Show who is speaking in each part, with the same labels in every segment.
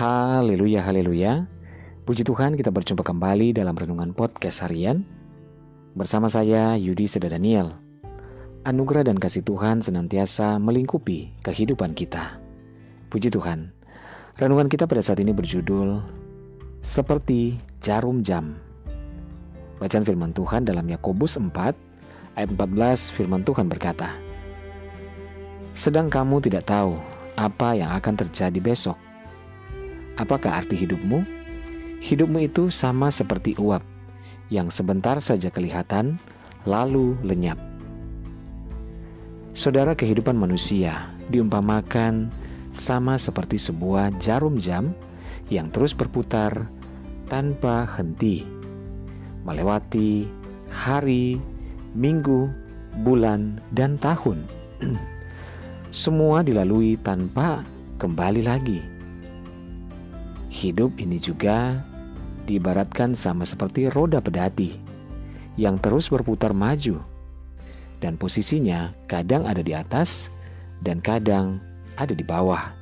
Speaker 1: Haleluya, haleluya. Puji Tuhan kita berjumpa kembali dalam Renungan Podcast Harian. Bersama saya Yudi Seda Daniel. Anugerah dan kasih Tuhan senantiasa melingkupi kehidupan kita. Puji Tuhan. Renungan kita pada saat ini berjudul Seperti Jarum Jam. Bacaan firman Tuhan dalam Yakobus 4 ayat 14 firman Tuhan berkata, Sedang kamu tidak tahu apa yang akan terjadi besok Apakah arti hidupmu? Hidupmu itu sama seperti uap yang sebentar saja kelihatan, lalu lenyap. Saudara, kehidupan manusia diumpamakan sama seperti sebuah jarum jam yang terus berputar tanpa henti, melewati hari, minggu, bulan, dan tahun. Semua dilalui tanpa kembali lagi Hidup ini juga diibaratkan sama seperti roda pedati yang terus berputar maju dan posisinya kadang ada di atas dan kadang ada di bawah.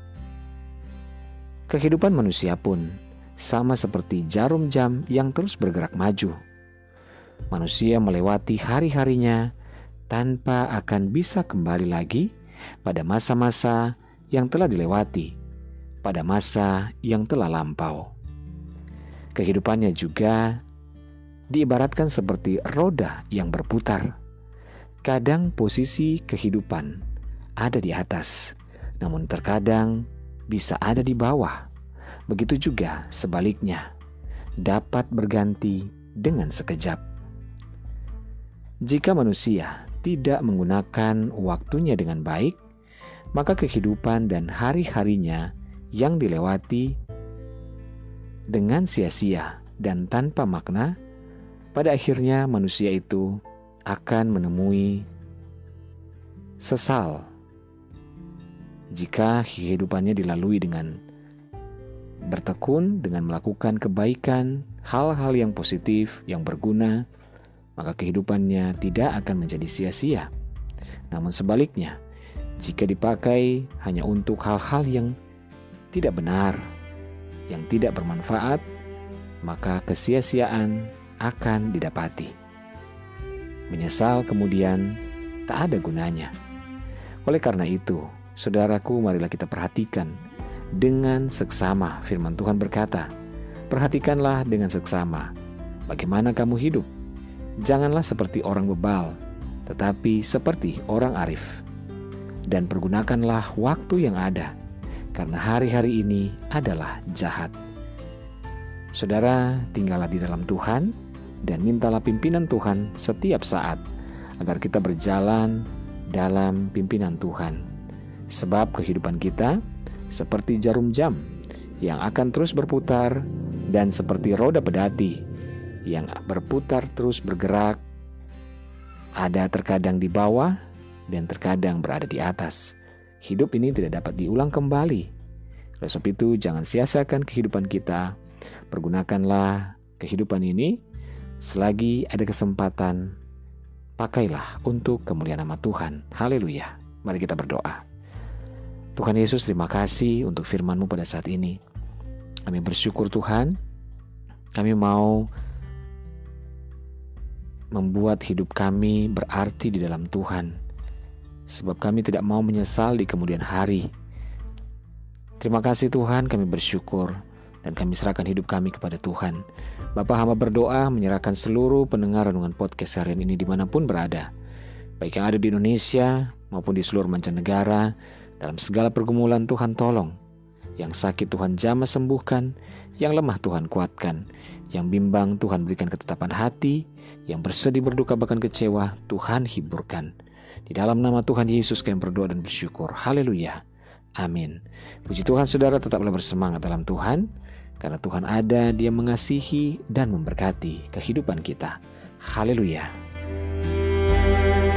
Speaker 1: Kehidupan manusia pun sama seperti jarum jam yang terus bergerak maju. Manusia melewati hari-harinya tanpa akan bisa kembali lagi pada masa-masa yang telah dilewati pada masa yang telah lampau. Kehidupannya juga diibaratkan seperti roda yang berputar. Kadang posisi kehidupan ada di atas, namun terkadang bisa ada di bawah. Begitu juga sebaliknya, dapat berganti dengan sekejap. Jika manusia tidak menggunakan waktunya dengan baik, maka kehidupan dan hari-harinya yang dilewati dengan sia-sia dan tanpa makna, pada akhirnya manusia itu akan menemui sesal jika kehidupannya dilalui dengan bertekun dengan melakukan kebaikan, hal-hal yang positif, yang berguna, maka kehidupannya tidak akan menjadi sia-sia. Namun sebaliknya, jika dipakai hanya untuk hal-hal yang tidak benar, yang tidak bermanfaat, maka kesia-siaan akan didapati. Menyesal kemudian tak ada gunanya. Oleh karena itu, saudaraku, marilah kita perhatikan dengan seksama. Firman Tuhan berkata, "Perhatikanlah dengan seksama bagaimana kamu hidup. Janganlah seperti orang bebal, tetapi seperti orang arif, dan pergunakanlah waktu yang ada." Karena hari-hari ini adalah jahat. Saudara, tinggallah di dalam Tuhan dan mintalah pimpinan Tuhan setiap saat agar kita berjalan dalam pimpinan Tuhan. Sebab kehidupan kita seperti jarum jam yang akan terus berputar dan seperti roda pedati yang berputar terus bergerak ada terkadang di bawah dan terkadang berada di atas. Hidup ini tidak dapat diulang kembali. Oleh sebab itu, jangan sia-siakan kehidupan kita. Pergunakanlah kehidupan ini selagi ada kesempatan. Pakailah untuk kemuliaan nama Tuhan. Haleluya. Mari kita berdoa. Tuhan Yesus, terima kasih untuk firman-Mu pada saat ini. Kami bersyukur Tuhan. Kami mau membuat hidup kami berarti di dalam Tuhan sebab kami tidak mau menyesal di kemudian hari. Terima kasih Tuhan, kami bersyukur dan kami serahkan hidup kami kepada Tuhan. Bapak hamba berdoa menyerahkan seluruh pendengar renungan podcast harian ini di mana pun berada. Baik yang ada di Indonesia maupun di seluruh mancanegara, dalam segala pergumulan Tuhan tolong. Yang sakit Tuhan jamah sembuhkan, yang lemah Tuhan kuatkan, yang bimbang Tuhan berikan ketetapan hati, yang bersedih berduka bahkan kecewa Tuhan hiburkan. Di dalam nama Tuhan Yesus kami berdoa dan bersyukur. Haleluya. Amin. Puji Tuhan saudara tetaplah bersemangat dalam Tuhan. Karena Tuhan ada, dia mengasihi dan memberkati kehidupan kita. Haleluya. thank